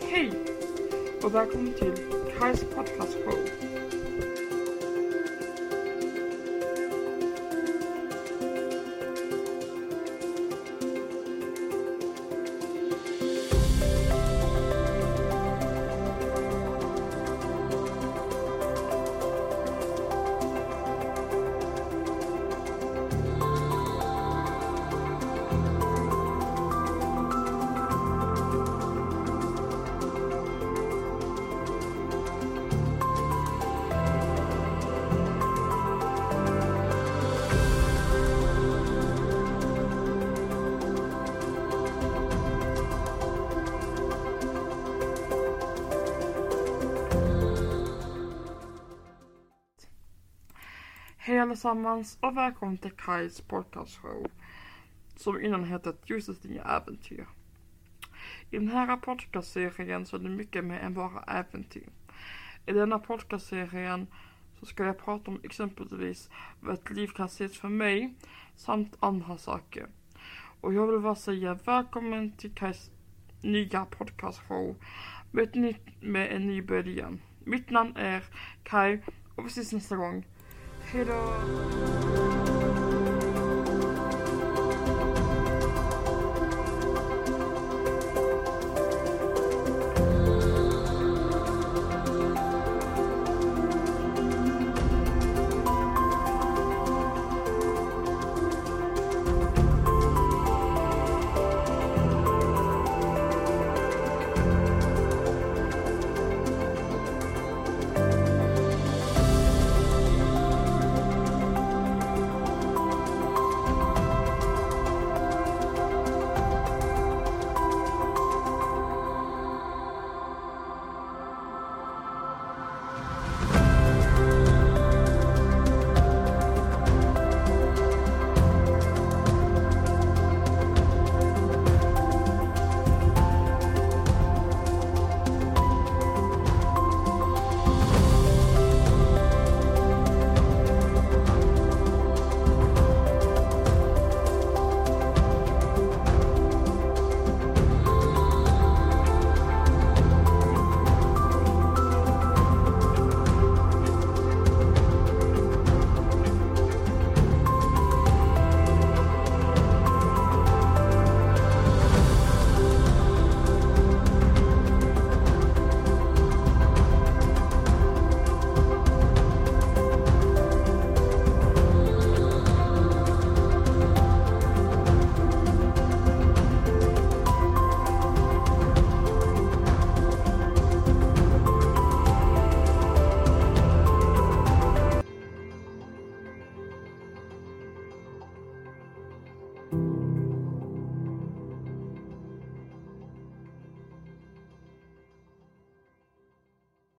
Hej och välkommen till Kajs podcast show. Hej allesammans och välkommen till Kajs podcast show. Som innan hette Ljusets nya äventyr. I den här podcastserien så är det mycket mer än bara äventyr. I denna podcastserien så ska jag prata om exempelvis vad ett liv kan ses för mig samt andra saker. Och jag vill bara säga välkommen till Kajs nya podcast show med, ett nytt, med en ny början. Mitt namn är Kaj och vi ses nästa gång. Hello.